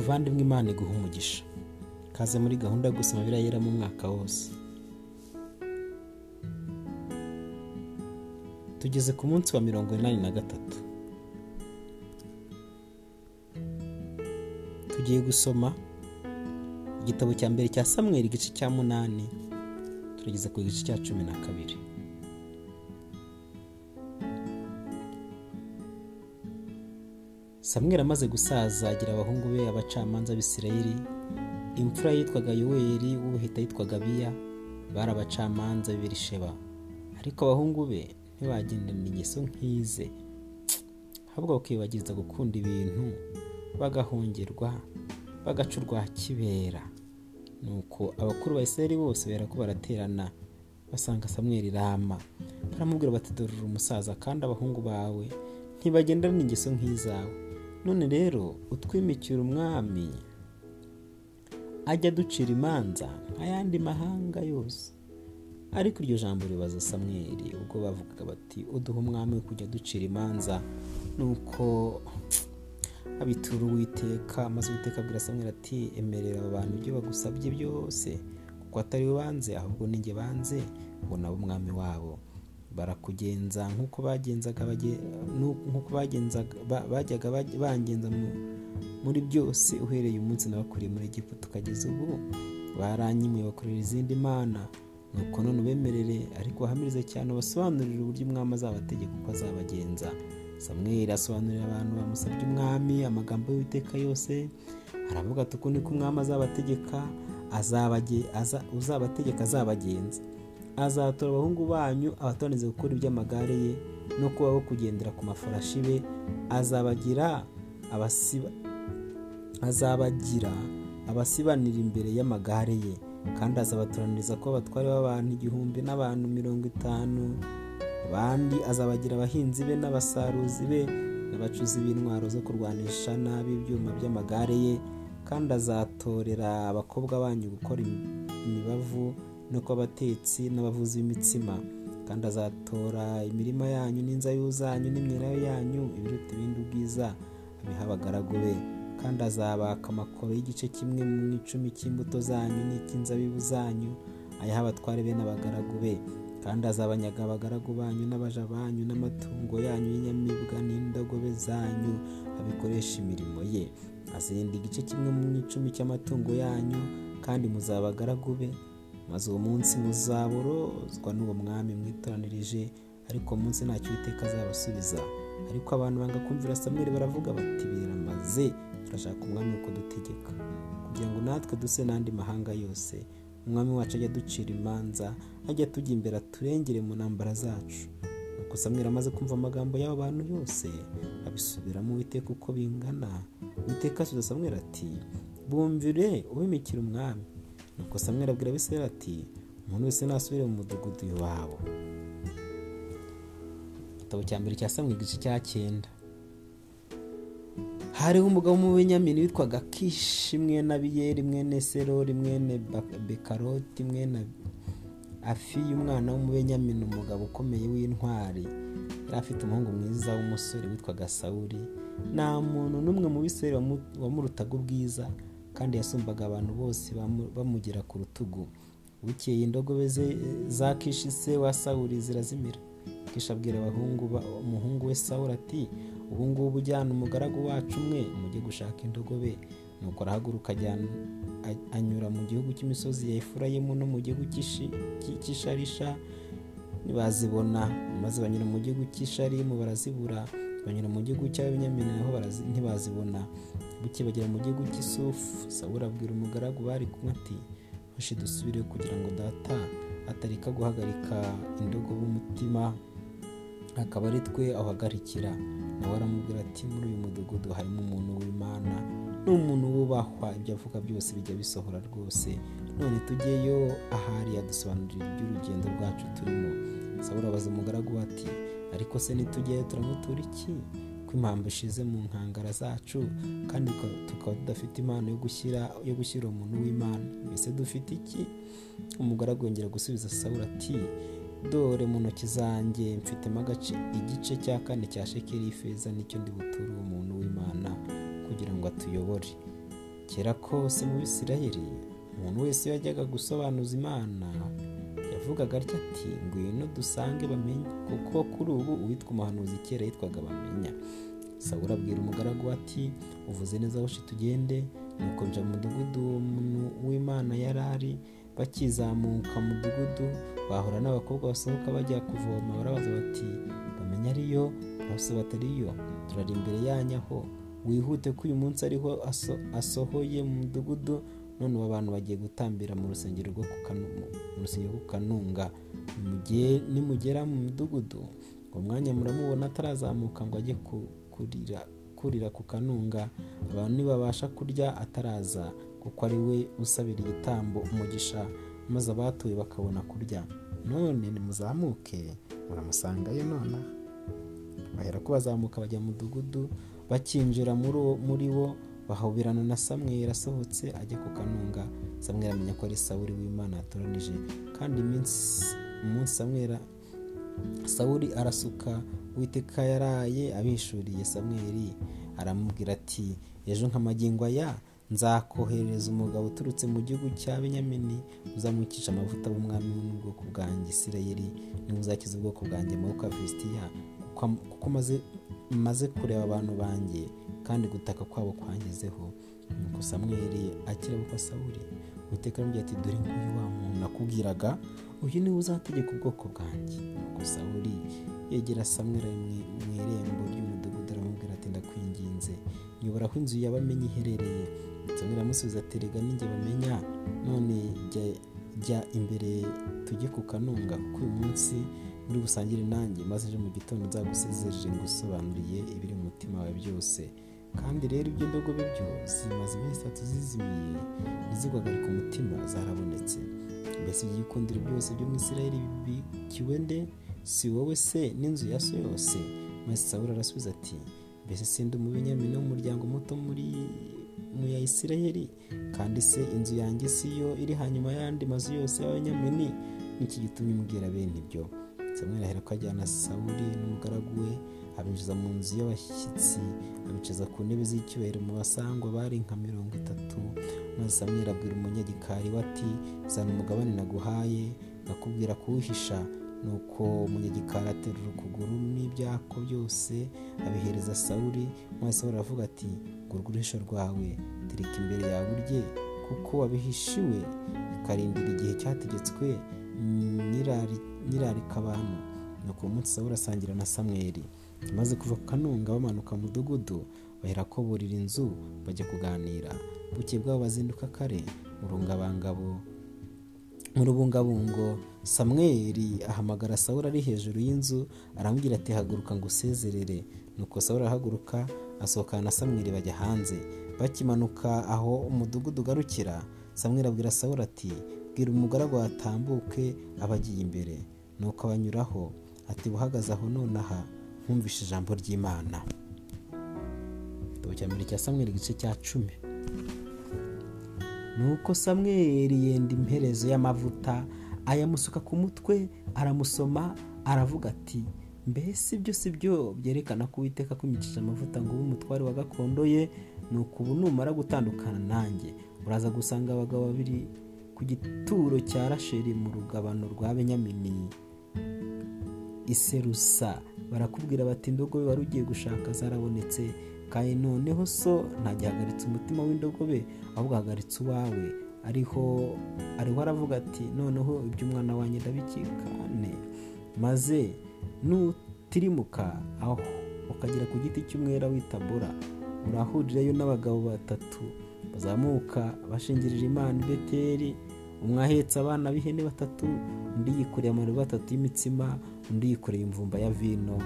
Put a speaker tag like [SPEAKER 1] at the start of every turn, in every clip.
[SPEAKER 1] muvandimwe imana iguha umugisha. Kaze muri gahunda yo gusoma birayera mu mwaka wose. Tugeze ku munsi wa mirongo inani na gatatu. Tugiye gusoma igitabo cya mbere cya samweri igice cya munani. Turageze ku gice cya cumi na kabiri. Samweri amaze gusaza agira abahungu be abacamanza b'isirayeli. Imfura yitwaga yoweri w'ubuhita yitwaga biya bari abacamanza b'ibirisheba. Ariko abahungu be ntibagendana ingeso nk'ize. Ahubwo bakibagiza gukunda ibintu bagahongerwa bagaca urwa kibera nuko abakuru ba isirayeli bose ko baraterana basanga samweri rama. Baramubwira uri umusaza kandi abahungu bawe ntibagendana ingeso nk'izawe. None rero utwimikira umwami ajya aducira imanza nk'ayandi mahanga yose. Ariko iryo jambo ribaza samweri ubwo bavugaga bati uduha umwami wo kujya ducira imanza. Nuko abitura uwiteka maze uwiteka abwira samweri ati emerera aba bantu ibyo bagusabye byose kuko atari we banze ahubwo ninjye banze nabo umwami wabo. Barakugenza nk'uko bagenzaga bajyaga bangenza muri byose uhereye umunsi nabakuriye muri Egiputa. Ukageza ubu baranyimuye bakorera izindi mana. Nuko none ubemerere ariko wahamirize cyane ubasobanurire uburyo umwami azabategeka uko azabagenza. Samweri asobanurira abantu bamusabye umwami amagambo y'uwiteka yose aravuga ati uku niko umwami azabategeka uzabategeka azabagenza. Azatora abahungu banyu abatoranize gukora iby'amagare ye no kubaho kugendera ku mafarashi be. Azabagira azabagira abasibanira imbere y'amagare ye. Kandi azabatoraniriza ko abatware b'abantu igihumbi n'abantu mirongo itanu abandi azabagira abahinzi be n'abasaruzi be n'abacuzi b'intwaro zo kurwanisha nabi ibyuma by'amagare ye. Kandi azatorera abakobwa banyu gukora imibavu no kuba abatetsi n'abavuzi b'imitsima. Kandi azatora imirima yanyu n'inzayu zanyu n'imyelayo yanyu ibiruta ibindi ubwiza abiha abagaragu be. Kandi azabaka amakoro y'igice kimwe mu icumi cy'imbuto zanyu n'icy'inzabibu zanyu ayaha abatware be n'abagaragu be. Kandi azabanyaga abagaragu banyu n'abaja banyu n'amatungo yanyu y'inyamibwa n'indogobe zanyu abikoresha imirimo ye. Azenda igice kimwe mu icumi cy'amatungo yanyu kandi muzaba abagaragu be. Maze uwo munsi muzaborozwa n'uwo mwami mwitoranirije ariko uwo munsi ntacyo uwiteka azabasubiza. Ariko abantu banga kumvira samweri baravuga bati biramaze turashaka umwami wo kudutegeka kugira ngo natwe duse n'andi mahanga yose umwami wacu ajya aducira imanza ajya tujya imbere aturengere mu ntambara zacu. Nuko samweri amaze kumva amagambo y'abo bantu yose abisubiramo uwiteka uko bingana. Uwiteka asubiza samweri ati bumvire ubimikira umwami. Nuko samweri abwira abisirayeli ati umuntu wese nasubire mu mudugudu iwabo igitabo cya mbere cya samweri igice cya cyenda. Hariho umugabo w'umubenyamini witwaga kishi mwene abiyeri mwene serori mwene bekaroti mwene afiye umwana w'umubenyamini umugabo ukomeye w'intwari. Yari afite umuhungu mwiza w'umusore witwaga sawuri nta muntu n'umwe mu bisirayeli wamurutaga ubwiza. Kandi yasumbaga abantu bose bamugera ku rutugu. Bukeye indogobe ze za kishi se wa sawuri zirazimira. Kishi abwira umuhungu we sawuri ati ubu ngubu ujyana umugaragu wacu umwe mujye gushaka indogobe. Nuko arahaguruka anyura mu gihugu cy'imisozi ya efurayimu no mu gihugu cy'isharisha. Ntibazibona maze banyura mu gihugu cy'isharimu barazibura. Banyura mu gihugu cy'abenyamini naho ntibazibona. Buke bagera mu gihugu cy'isufu sawura abwira umugaragu bari kumwe ati fashe dusubire kugira ngo data atareka guhagarika indogobe umutima akaba ari twe ahagarikira nawe aramubwira ati muri uyu mudugudu harimo umuntu w'imana ni umuntu wubahwa. Ibyo avuga byose bijya bisohora rwose. None tujyeyo ahari yadusobanurira iby'urugendo rwacu turimo. Sawura abaza umugaragu ati ariko se nitujyeyo turamutura iki? Ko impamvu ishize mu nkangara zacu kandi tukaba tudafite impano yo gushyira yo gushyira umuntu w'imana. Mbese dufite iki? Umugaragu yongera gusubiza sawura ati dore mu ntoki zanjye mfitemo agace igice cya kane cya shekeri y'ifeza ni cyo ndi buture uwo muntu w'imana kugira ngo atuyobore. Kera kose mu bisirayeli umuntu wese yajyaga gusobanuza imana yavugaga atya ati ngwino dusange bamenye. Kuko kuri ubu uwitwa umuhanuzi kera yitwaga bamenya. Sawura abwira umugaragu ati uvuze neza hoshi tugende. Nuko nja mu mudugudu w'imana yari ari bakizamuka mu mudugudu bahura n'abakobwa basohoka bajya kuvoma barabaza bati bamenya ariyo bose batariyo turari imbere yanyu aho wihute ko uyu munsi ariho aso- asohoye mu mudugudu none ubu abantu bagiye gutambira mu rusengero rwo ku kanunga. Nimuge- nimugera mu mudugudu uwo mwanya muramubona atarazamuka ngo ajye ku- kurira ku kanunga. Abantu ntibabasha kurya ataraza kuko ari we usabira igitambo umugisha maze abatuye bakabona kurya. None nimuzamuke muramusangayo nonaha bahera ko bazamuka bajya mu mudugudu bakinjira muri wo bahoberana na samweli asohotse ajya ku kanunga. Samweli amenya ko ari sawuli w'imana yatoranije. Kandi umunsi samweli sawuli arasuka uwiteka yaraye abishuriye samweli. Aramubwira ati ejo nk'amagingo aya nzakoherereza umugabo uturutse mu gihugu cya benyamini uzamwikisha amavuta b'umwami n'ubwoko bwanjye isirayeli ni we uzakiza ubwoko bwanjye amaboko ya kuko maze kureba abantu banjye. Kandi gutaka kwabo kwangezeho. Nuko samweli akira kwa sawuli. Uwiteka aramubwira ati dore nguyu wa muntu nakubwiraga uyu ni we uzategeka ubwoko bwanjye. Nuko sawuli yegera samweli ari mu- irembo ry'umudugudu aramubwira ati ndakwinginze. Nyobora aho inzu y'abamenyi iherereye. Samweli aramusubiza ati rega ninjye bamenya none jya imbere tujye ku kanunga kuko uyu munsi muri busangire nanjye maze ejo mu gitondo nzagusezerere ngusobanuriye ibiri mu mutima wawe byose. Kandi rero ibyo ndogobe byo zimaze iminsi itatu zizimiye ntiziguhagarike umutima zarabonetse. Mbese ibyikundiro byose byo mu isirayeli bibikiwe nde? Si wowe se n'inzu ya so yose? Maze sawuli arasubiza ati mbese sindi umubenyamini w'umuryango muto muri mu ya isirayeli? Kandi se inzu yanjye si yo iri hanyuma y'andi mazu yose y'abanyamini? N'iki gitumye umbwira bene ibyo. Samweli ahera ko ajyana sawuli n'umugaragu we abinjiza mu nzu y'abashyitsi abicaza ku ntebe z'icyubahiro mu basangwa bari nka mirongo itatu. Maze samweli abwira umunyagikari we ati zana umugabane naguhaye. Ngakubwira kuwuhisha nuko umunyagikari aterura ukuguru n'ibyako byose abihereza sawuli. Maze sawuli aravuga ati ngurwa uruhisho rwawe tereka imbere yawe urye kuko wabihishiwe bikarindira igihe cyategetswe nyirari- nyirarika abantu nuko uwo munsi sawuli asangira na samweli. Maze kuva ku kanunga bamanuka mu mudugudu bahera ko burira inzu bajya kuganira. Bukeye bwabo bazinduka kare mu rubungabungo samweli ahamagara sawuli ari hejuru y'inzu aramubwira ati haguruka ngo usezerere. Nuko sawuli arahaguruka asohokana na samweli bajya hanze. Bakimanuka aho umudugudu ugarukira. Samweli abwira sawuli ati bwira umugaragu watambuke aba agiye imbere. Nuko abanyuraho ati buhagaze aho nonaha. Nkumvishe ijambo ry'imana. Igitabo cya mbere cya samweli igice cya cumi. Nuko samweli yenda imperezo y'amavuta ayamusuka ku mutwe aramusoma aravuga ati mbese ibyo si byo byerekana ko uwiteka kumikije amavuta ngo ube umutware wa gakondo ye? Nuko ubu numara gutandukana nanjye. Uraza gusanga abagabo babiri ku gituro cya rasheli mu rugabano rwa benyamini. Iserusa. Barakubwira bati indogobe wari ugiye gushaka zarabonetse kandi noneho so ntagihagaritse umutima w'indogobe ahubwo ahagaritse uwawe. Ariho ariho aravuga ati noneho iby'umwana wanjye ndabikikane. Maze nutirimuka aho ukagera ku giti cy'umwera w'itabora urahurirayo n'abagabo batatu bazamuka bashingirije imana i beteri umwe ahetse abana b'ihene batatu undi yikoreye amarobo atatu y'imitsima undi yikoreye imvumba ya vino.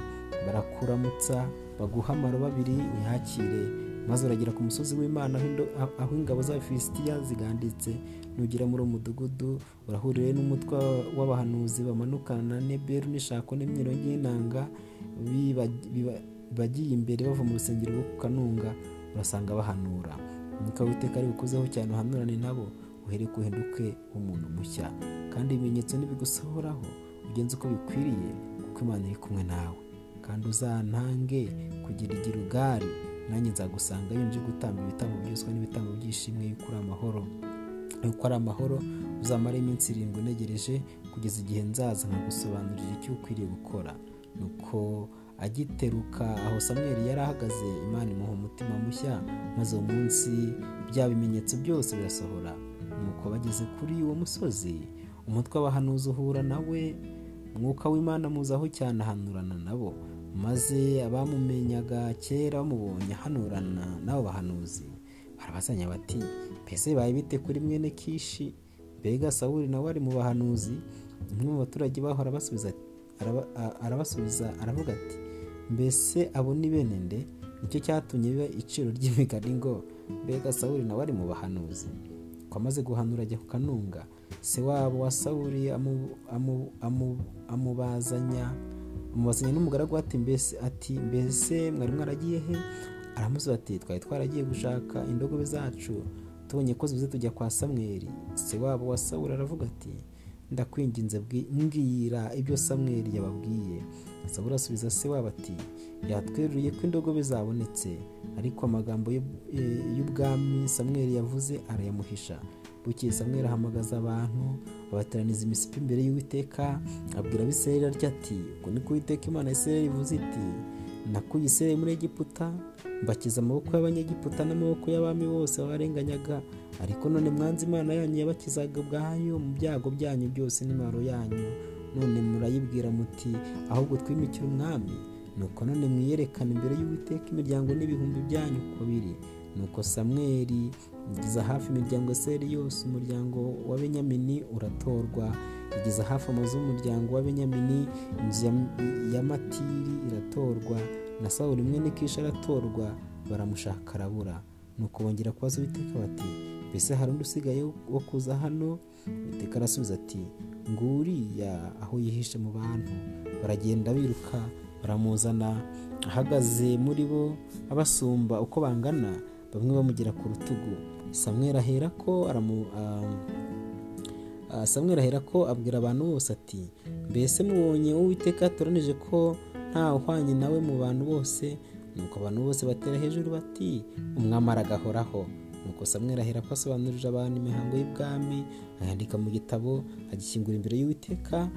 [SPEAKER 1] Barakuramutsa baguha amarobo abiri uyakire maze uragera ku musozi w'imana aho ingabo z'abafilisitiya ziganditse. Nugera muri uwo mudugudu urahurirayo n'umutwe w'abahanuzi bamanukana na neberu n'ishako n'imyirongi y'inanga. Bagiye imbere bava mu rusengero rwo ku kanunga. Urasanga bahanura. Umwuka w'iteka ari bukuzeho cyane uhanurane nabo. Uhere uhinduke umuntu mushya. Kandi ibimenyetso nibigusohoraho ugenze uko bikwiriye kuko imana iri kumwe nawe. Kandi uzantange kugira igirugari nanjye nzagusanga iyo nje gutamba ibitambo byoswa n'ibitambo by'ishimwe yuko uri amahoro. Yuko ari amahoro uzamara iminsi irindwi unegereje kugeza igihe nzaza nkagusobanurira icyo ukwiriye gukora. Nuko agiteruka aho samweli yari ahagaze imana imuha umutima mushya maze uwo munsi bya bimenyetso byose birasohora. Nuko bageze kuri uwo musozi umutwe w'abahanuzi uhura nawe umwuka w'imana muzaho cyane ahanurana nabo maze abamumenyaga kera bamubonye ahanurana n'abo bahanuzi. Barabazanya bati mbese bibaye bite kuri mwene kishi? Mbega sawuri nawe ari mu bahanuzi? Umwe mu baturage a- arabasubiza aravuga ati mbese abo ni bene nde? Nicyo cyatumye biba iciro ry'imigani ngo mbega sawuri nawe ari mu bahanuzi ko amaze guhanura ajya ku kanunga se wabo wa sawuri amu- amu- amu- amubazanya amubazanya n'umugaragu ati mbese ati mbese mwari mwaragiye he? Aramusubiza ati twari twaragiye gushaka indogobe zacu tubonye ko zibuze tujya kwa samweli. Se wabo wa sawuri aravuga ati ndakwinginze bwi- mbwira ibyo samweli yababwiye. Sawuri asubiza se wabo ati ko indogobe zabonetse. Ariko amagambo eh, y'ubwami samweli yavuze arayamuhisha. Bukeye samweli ahamagaza abantu abateraniza imisipi imbere y'uwiteka abwira abisirayeli atya ati uku ni ko uwiteka imana ya isirayeli ivuze iti nakuye isirayeli muri egiputa mbakiza amaboko y'abanyegiputa n'amaboko y'abami bose babarenganyaga ariko none mwanze imana yanyu yabakizaga ubwayo mu byago byanyu byose n'imaro yanyu. None murayibwira muti ahubwo twimikire umwami nuko none mwiyerekana imbere y'uwiteka imiryango n'ibihumbi byanyu uko biri. Nuko samweli igeza hafi imiryango ya seri yose umuryango wa benyamini uratorwa. Igeza hafi amazu y'umuryango wa benyamini inzu ya, matiri iratorwa na sawuli mwene kisha aratorwa baramushaka arabura. Nuko bongera kubaza uwiteka bati mbese hari undi usigaye wo kuza hano? Uwiteka arasubiza ati nguriya aho yihishe mu bantu. Baragenda biruka baramuzana ahagaze muri bo abasumba uko bangana bamwe bamugera ku rutugu. Samweli ahera ko ah, samweli ahera ko abwira abantu bose ati mbese mubonye uwiteka yatoranije ko nta uhwanye nawe mu bantu bose? Nuko abantu bose batera hejuru bati umwami aragahoraho nuko samweli ahera ko asobanurira abantu imihango y'ubwami ayandika mu gitabo agishyingura imbere y'uwiteka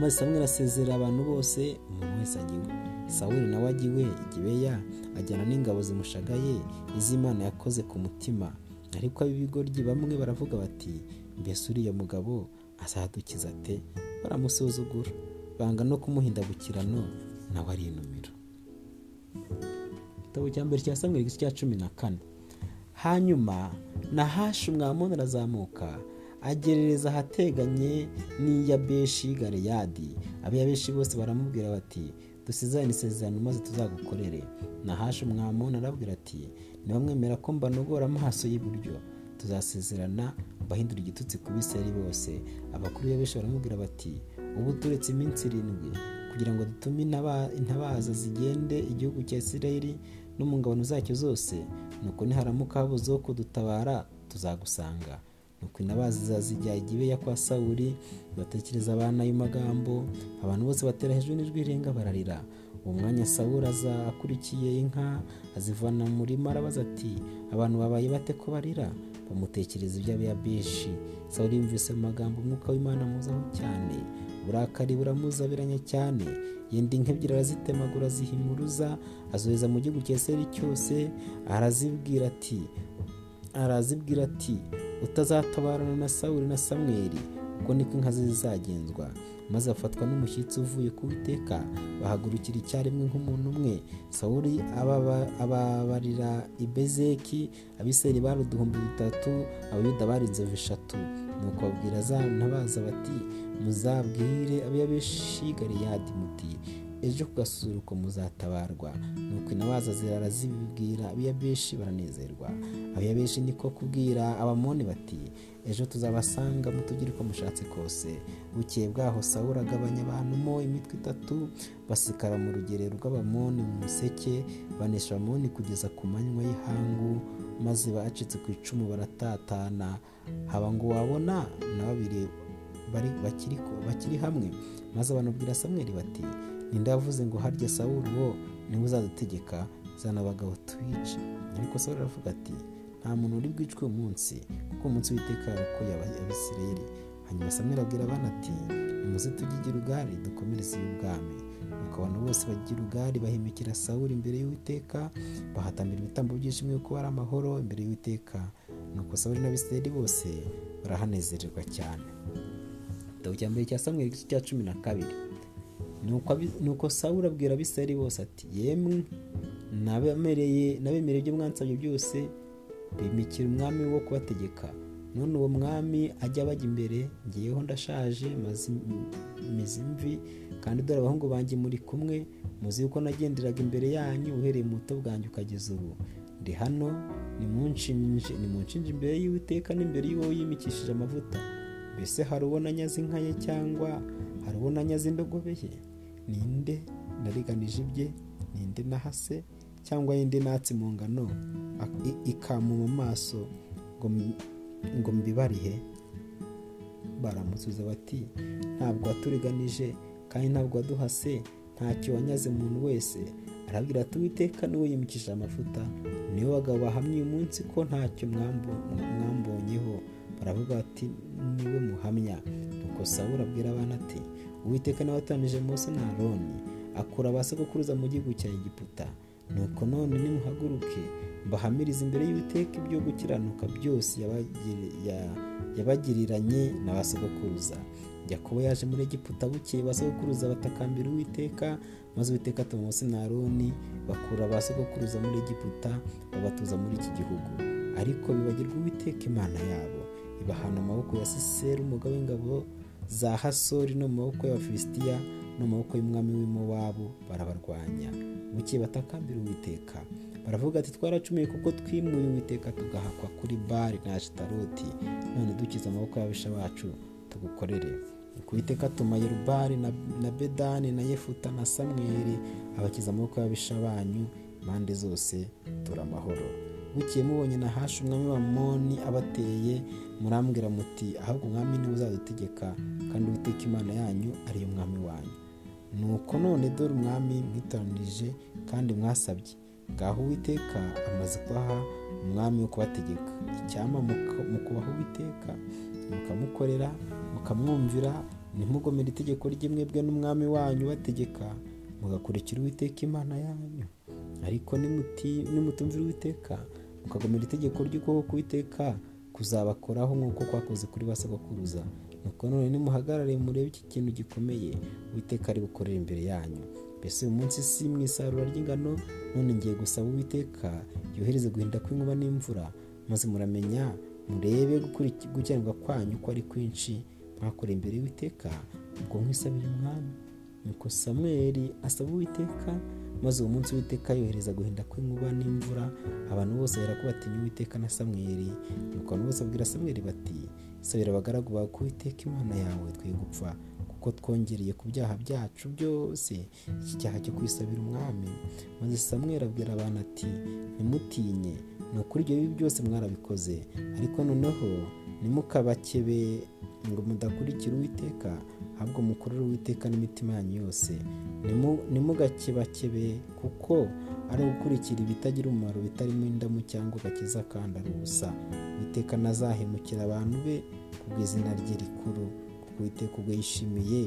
[SPEAKER 1] maze samweli asezerera abantu bose umuntu wese ajya iwe sawuli nawe ajya iwe igibeya ajyana n'ingabo zimushagaye iz'imana yakoze ku mutima. Ariko ab'ibigoryi bamwe baravuga bati mbese uriya mugabo azadukiza ate? Baramusuzugura. Banga no kumuhindagukirano nawe arinumira. Igitabo cya mbere cya samweli igice cya cumi na kane. Hanyuma nahashi umwamoni arazamuka agerereza ahateganye n'iyabeshi galeyadi. Abiyabeshi bose baramubwira bati dusezerane isezerano maze tuzagukorere. Nahashi umwamoni arabwira ati niba mwemera ko mbanogora amaso y'iburyo. Tuzasezerana mbahindura igitutsi ku biseri bose. Abakuru b'abeshi baramubwira bati ubu turetse iminsi irindwi kugira ngo dutume intaba- intabaza zigende igihugu cya isirayeli no mu ngabano zacyo zose nuko niharamuka habuze wo kudutabara tuzagusanga. Nuko intabaza zijya igibeya kwa sawuli batekereza abana ayo magambo abantu bose batera hejuru n'ijwi rirenga bararira. Uwo mwanya sawuli aza akurikiye inka azivana mu murima arabaza ati abantu babaye bate ko barira? Bamutekereza iby'abiyabeshi sawuli yumvise mu magambo umwuka w'imana amuzaho cyane. Uburakari buramuzabiranya cyane. Yenda inka ebyiri arazitemagura zihimuruza azohereza mu gihugu isirayeli cyose arazibwira ati arazibwira ati utazatabarana na sawuli na samweli. Ubwo niko inka ze zizagenzwa. Maze bafatwa n'umushyitsi uvuye ku witeka bahagurukira icyarimwe nk'umuntu umwe. Ababa- ababarira ibezeki abisirayeli bari uduhumbi bitatu abayuda bari inzovu eshatu. Nuko babwira za ntabaza bati muzabwire abiyabeshi galeyadi muti ejo ku gasusuruko muzatabarwa. Nuko inabaza zirara zibibwira abiyabeshi baranezerwa. Abiyabeshi niko kubwira abamoni bati ejo tuzabasanga mutugire uko mushatse kose. Bukeye bwaho sawuli agabanya abantu mo imitwe itatu basikara mu rugerero rw'abamoni mu museke banesha abamoni kugeza ku manywa y'ihangu maze bacitse ku icumu baratatana. Haba ngo wabona na babiri bakiri hamwe. Maze banabwira samweli bati ninde yavuze ngo harya sawuli? Uwo ni we uzadutegeka zana abagabo twice. Ariko sawuli aravuga ati nta muntu uri bwicwe munsi kuko umunsi w'iteka yarokoye abisirayeli. Hanyuma samweli abwira abana ati nimuze tujye i Gilugari dukomereze y'ubwami nuko abantu bose bajya i Gilugari bahimikira sawuli imbere y'uwiteka bahatambira ibitambo by'ishimwe kuko ari amahoro imbere y'uwiteka. Nuko sawuli n'abisirayeli bose barahanezererwa cyane. Igitabo cya mbere cya samweli igice cya cumi na kabiri. Nuko sawuli abwira abisirayeli bose ati yemwe nabemereye ibyo mwansabye byose bimikira umwami wo kubategeka. None uwo mwami ajya abajya imbere ngeyeho ndashaje maze imvi kandi dore abahungu banjye muri kumwe muzi yuko nagenderaga imbere yanyu uhereye mu buto bwanjye ukageza ubu. Ndi hano nimunshinje imbere y'uwiteka n'imbere y'uwo yimikishije amavuta. Mbese hari uwo nanyaze inka ye cyangwa hari uwo nanyaze indogobe ye? Ninde nariganije ibye ninde nahase cyangwa yindi natsi mu ngano ikamu mu maso ngo mbibarihe baramusubiza bati ntabwo waturiganije kandi ntabwo waduhase ntacyo wanyaze umuntu wese. Arabwira ati uwiteka ni we yimikishije amavuta ni we bagabo bahamye uyu munsi ko ntacyo mwambonyeho. Baravuga bati ni we muhamya. Nuko sawuli abwira abana ati uwiteka nawe watanije Mose na aroni akura ba sogokuruza mu gihugu cya egiputa. Nuko none nimuhaguruke mbahamiriza imbere y'uwiteka ibyo gukiranuka byose yabagiriranye na ba sogokuruza. Yakobo yaje muri egiputa bukeye ba sogokuruza batakambira uwiteka maze uwiteka atuma Mose na aroni bakura ba sogokuruza muri egiputa babatuza muri iki gihugu. Ariko bibagirwa uwiteka imana yabo ibahana amaboko ya sisera umugabo w'ingabo za hasori no mu maboko y'abafilisitiya no mu maboko y'umwami w'imowabu barabarwanya. Bukeye batakambira uwiteka. Baravuga ati twaracumuye kuko twimuye uwiteka tugahakwa kuri bari na ashitaroti none dukize amaboko y'abisha bacu tugukorere. Uwiteka atuma yerubari na bedani na yefuta na samweri abakiza amaboko y'abisha banyu impande zose tura amahoro. Bukeye mubonye na hashi umwami wa moni abateye murambwira muti ahubwo umwami ni we uzadutegeka kandi uwiteka imana yanyu ariyo mwami wanyu. Nuko none dore umwami mwitoranirije kandi mwasabye. Ngaho uwiteka amaze kubaha umwami wo kubategeka. Icyama mu kubaha uwiteka mukamukorera mukamwumvira ntimugomere itegeko ry'imwebwe n'umwami wanyu bategeka mugakurikira uwiteka imana yanyu. Ariko nimutumvira uwiteka mukagomera itegeko ry'ukuboko k'uwiteka kuzabakoraho nk'uko kwakoze kuri ba sogokuruza nuko none nimuhagarare murebe iki kintu gikomeye uwiteka ari bukorera imbere yanyu. Mbese uyu munsi si mu isarura ry'ingano none ngiye gusaba uwiteka yohereze guhinda kw'inkuba n'imvura maze muramenya murebe gukiranirwa kwanyu ko ari kwinshi. Mwakoreye imbere y'uwiteka ubwo nkwisabira umwami. Nuko samweli asaba uwiteka maze uwo munsi w'iteka yohereza guhinda kw'inkuba n'imvura abantu bose bahera ko batinya uwiteka na samweli. Nuko abantu bose babwira samweli bati sabira abagaragu bawe ko uwiteka imana yawe twe gupfa kuko twongereye ku byaha byacu byose. Iki cyaha cyo kwisabira umwami. Maze samweli abwira abantu ati ntimutinye ni ukuri ibyo bibi byose mwarabikoze. Ariko noneho nimukabakebe ngo mudakurikira uwiteka ahubwo mukorere uwiteka n'imitima yanyu yose. Nimugakebakebe kuko ari ugukurikira ibitagira umumaro bitarimo indamu cyangwa agakiza kandi ari ubusa. Uwiteka nazahemukira abantu be kubw'izina rye rikuru kuko uwiteka ubwo yishimiye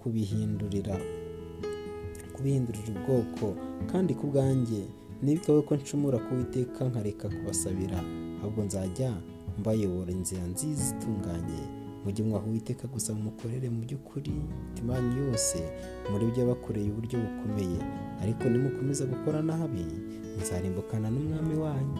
[SPEAKER 1] kubihindurira kubihindurira ubwoko. Kandi ku bwanjye nibikawe ko ncumura ku witeka nkareka kubasabira ahubwo nzajya mbayobora inzira nziza itunganye. Mujye mwaha uwiteka gusa mukorere mu by'ukuri imitima yanyu yose muri byo bakoreye uburyo bukomeye. Ariko nimukomeza gukora nabi nzarimbukana n'umwami wanyu.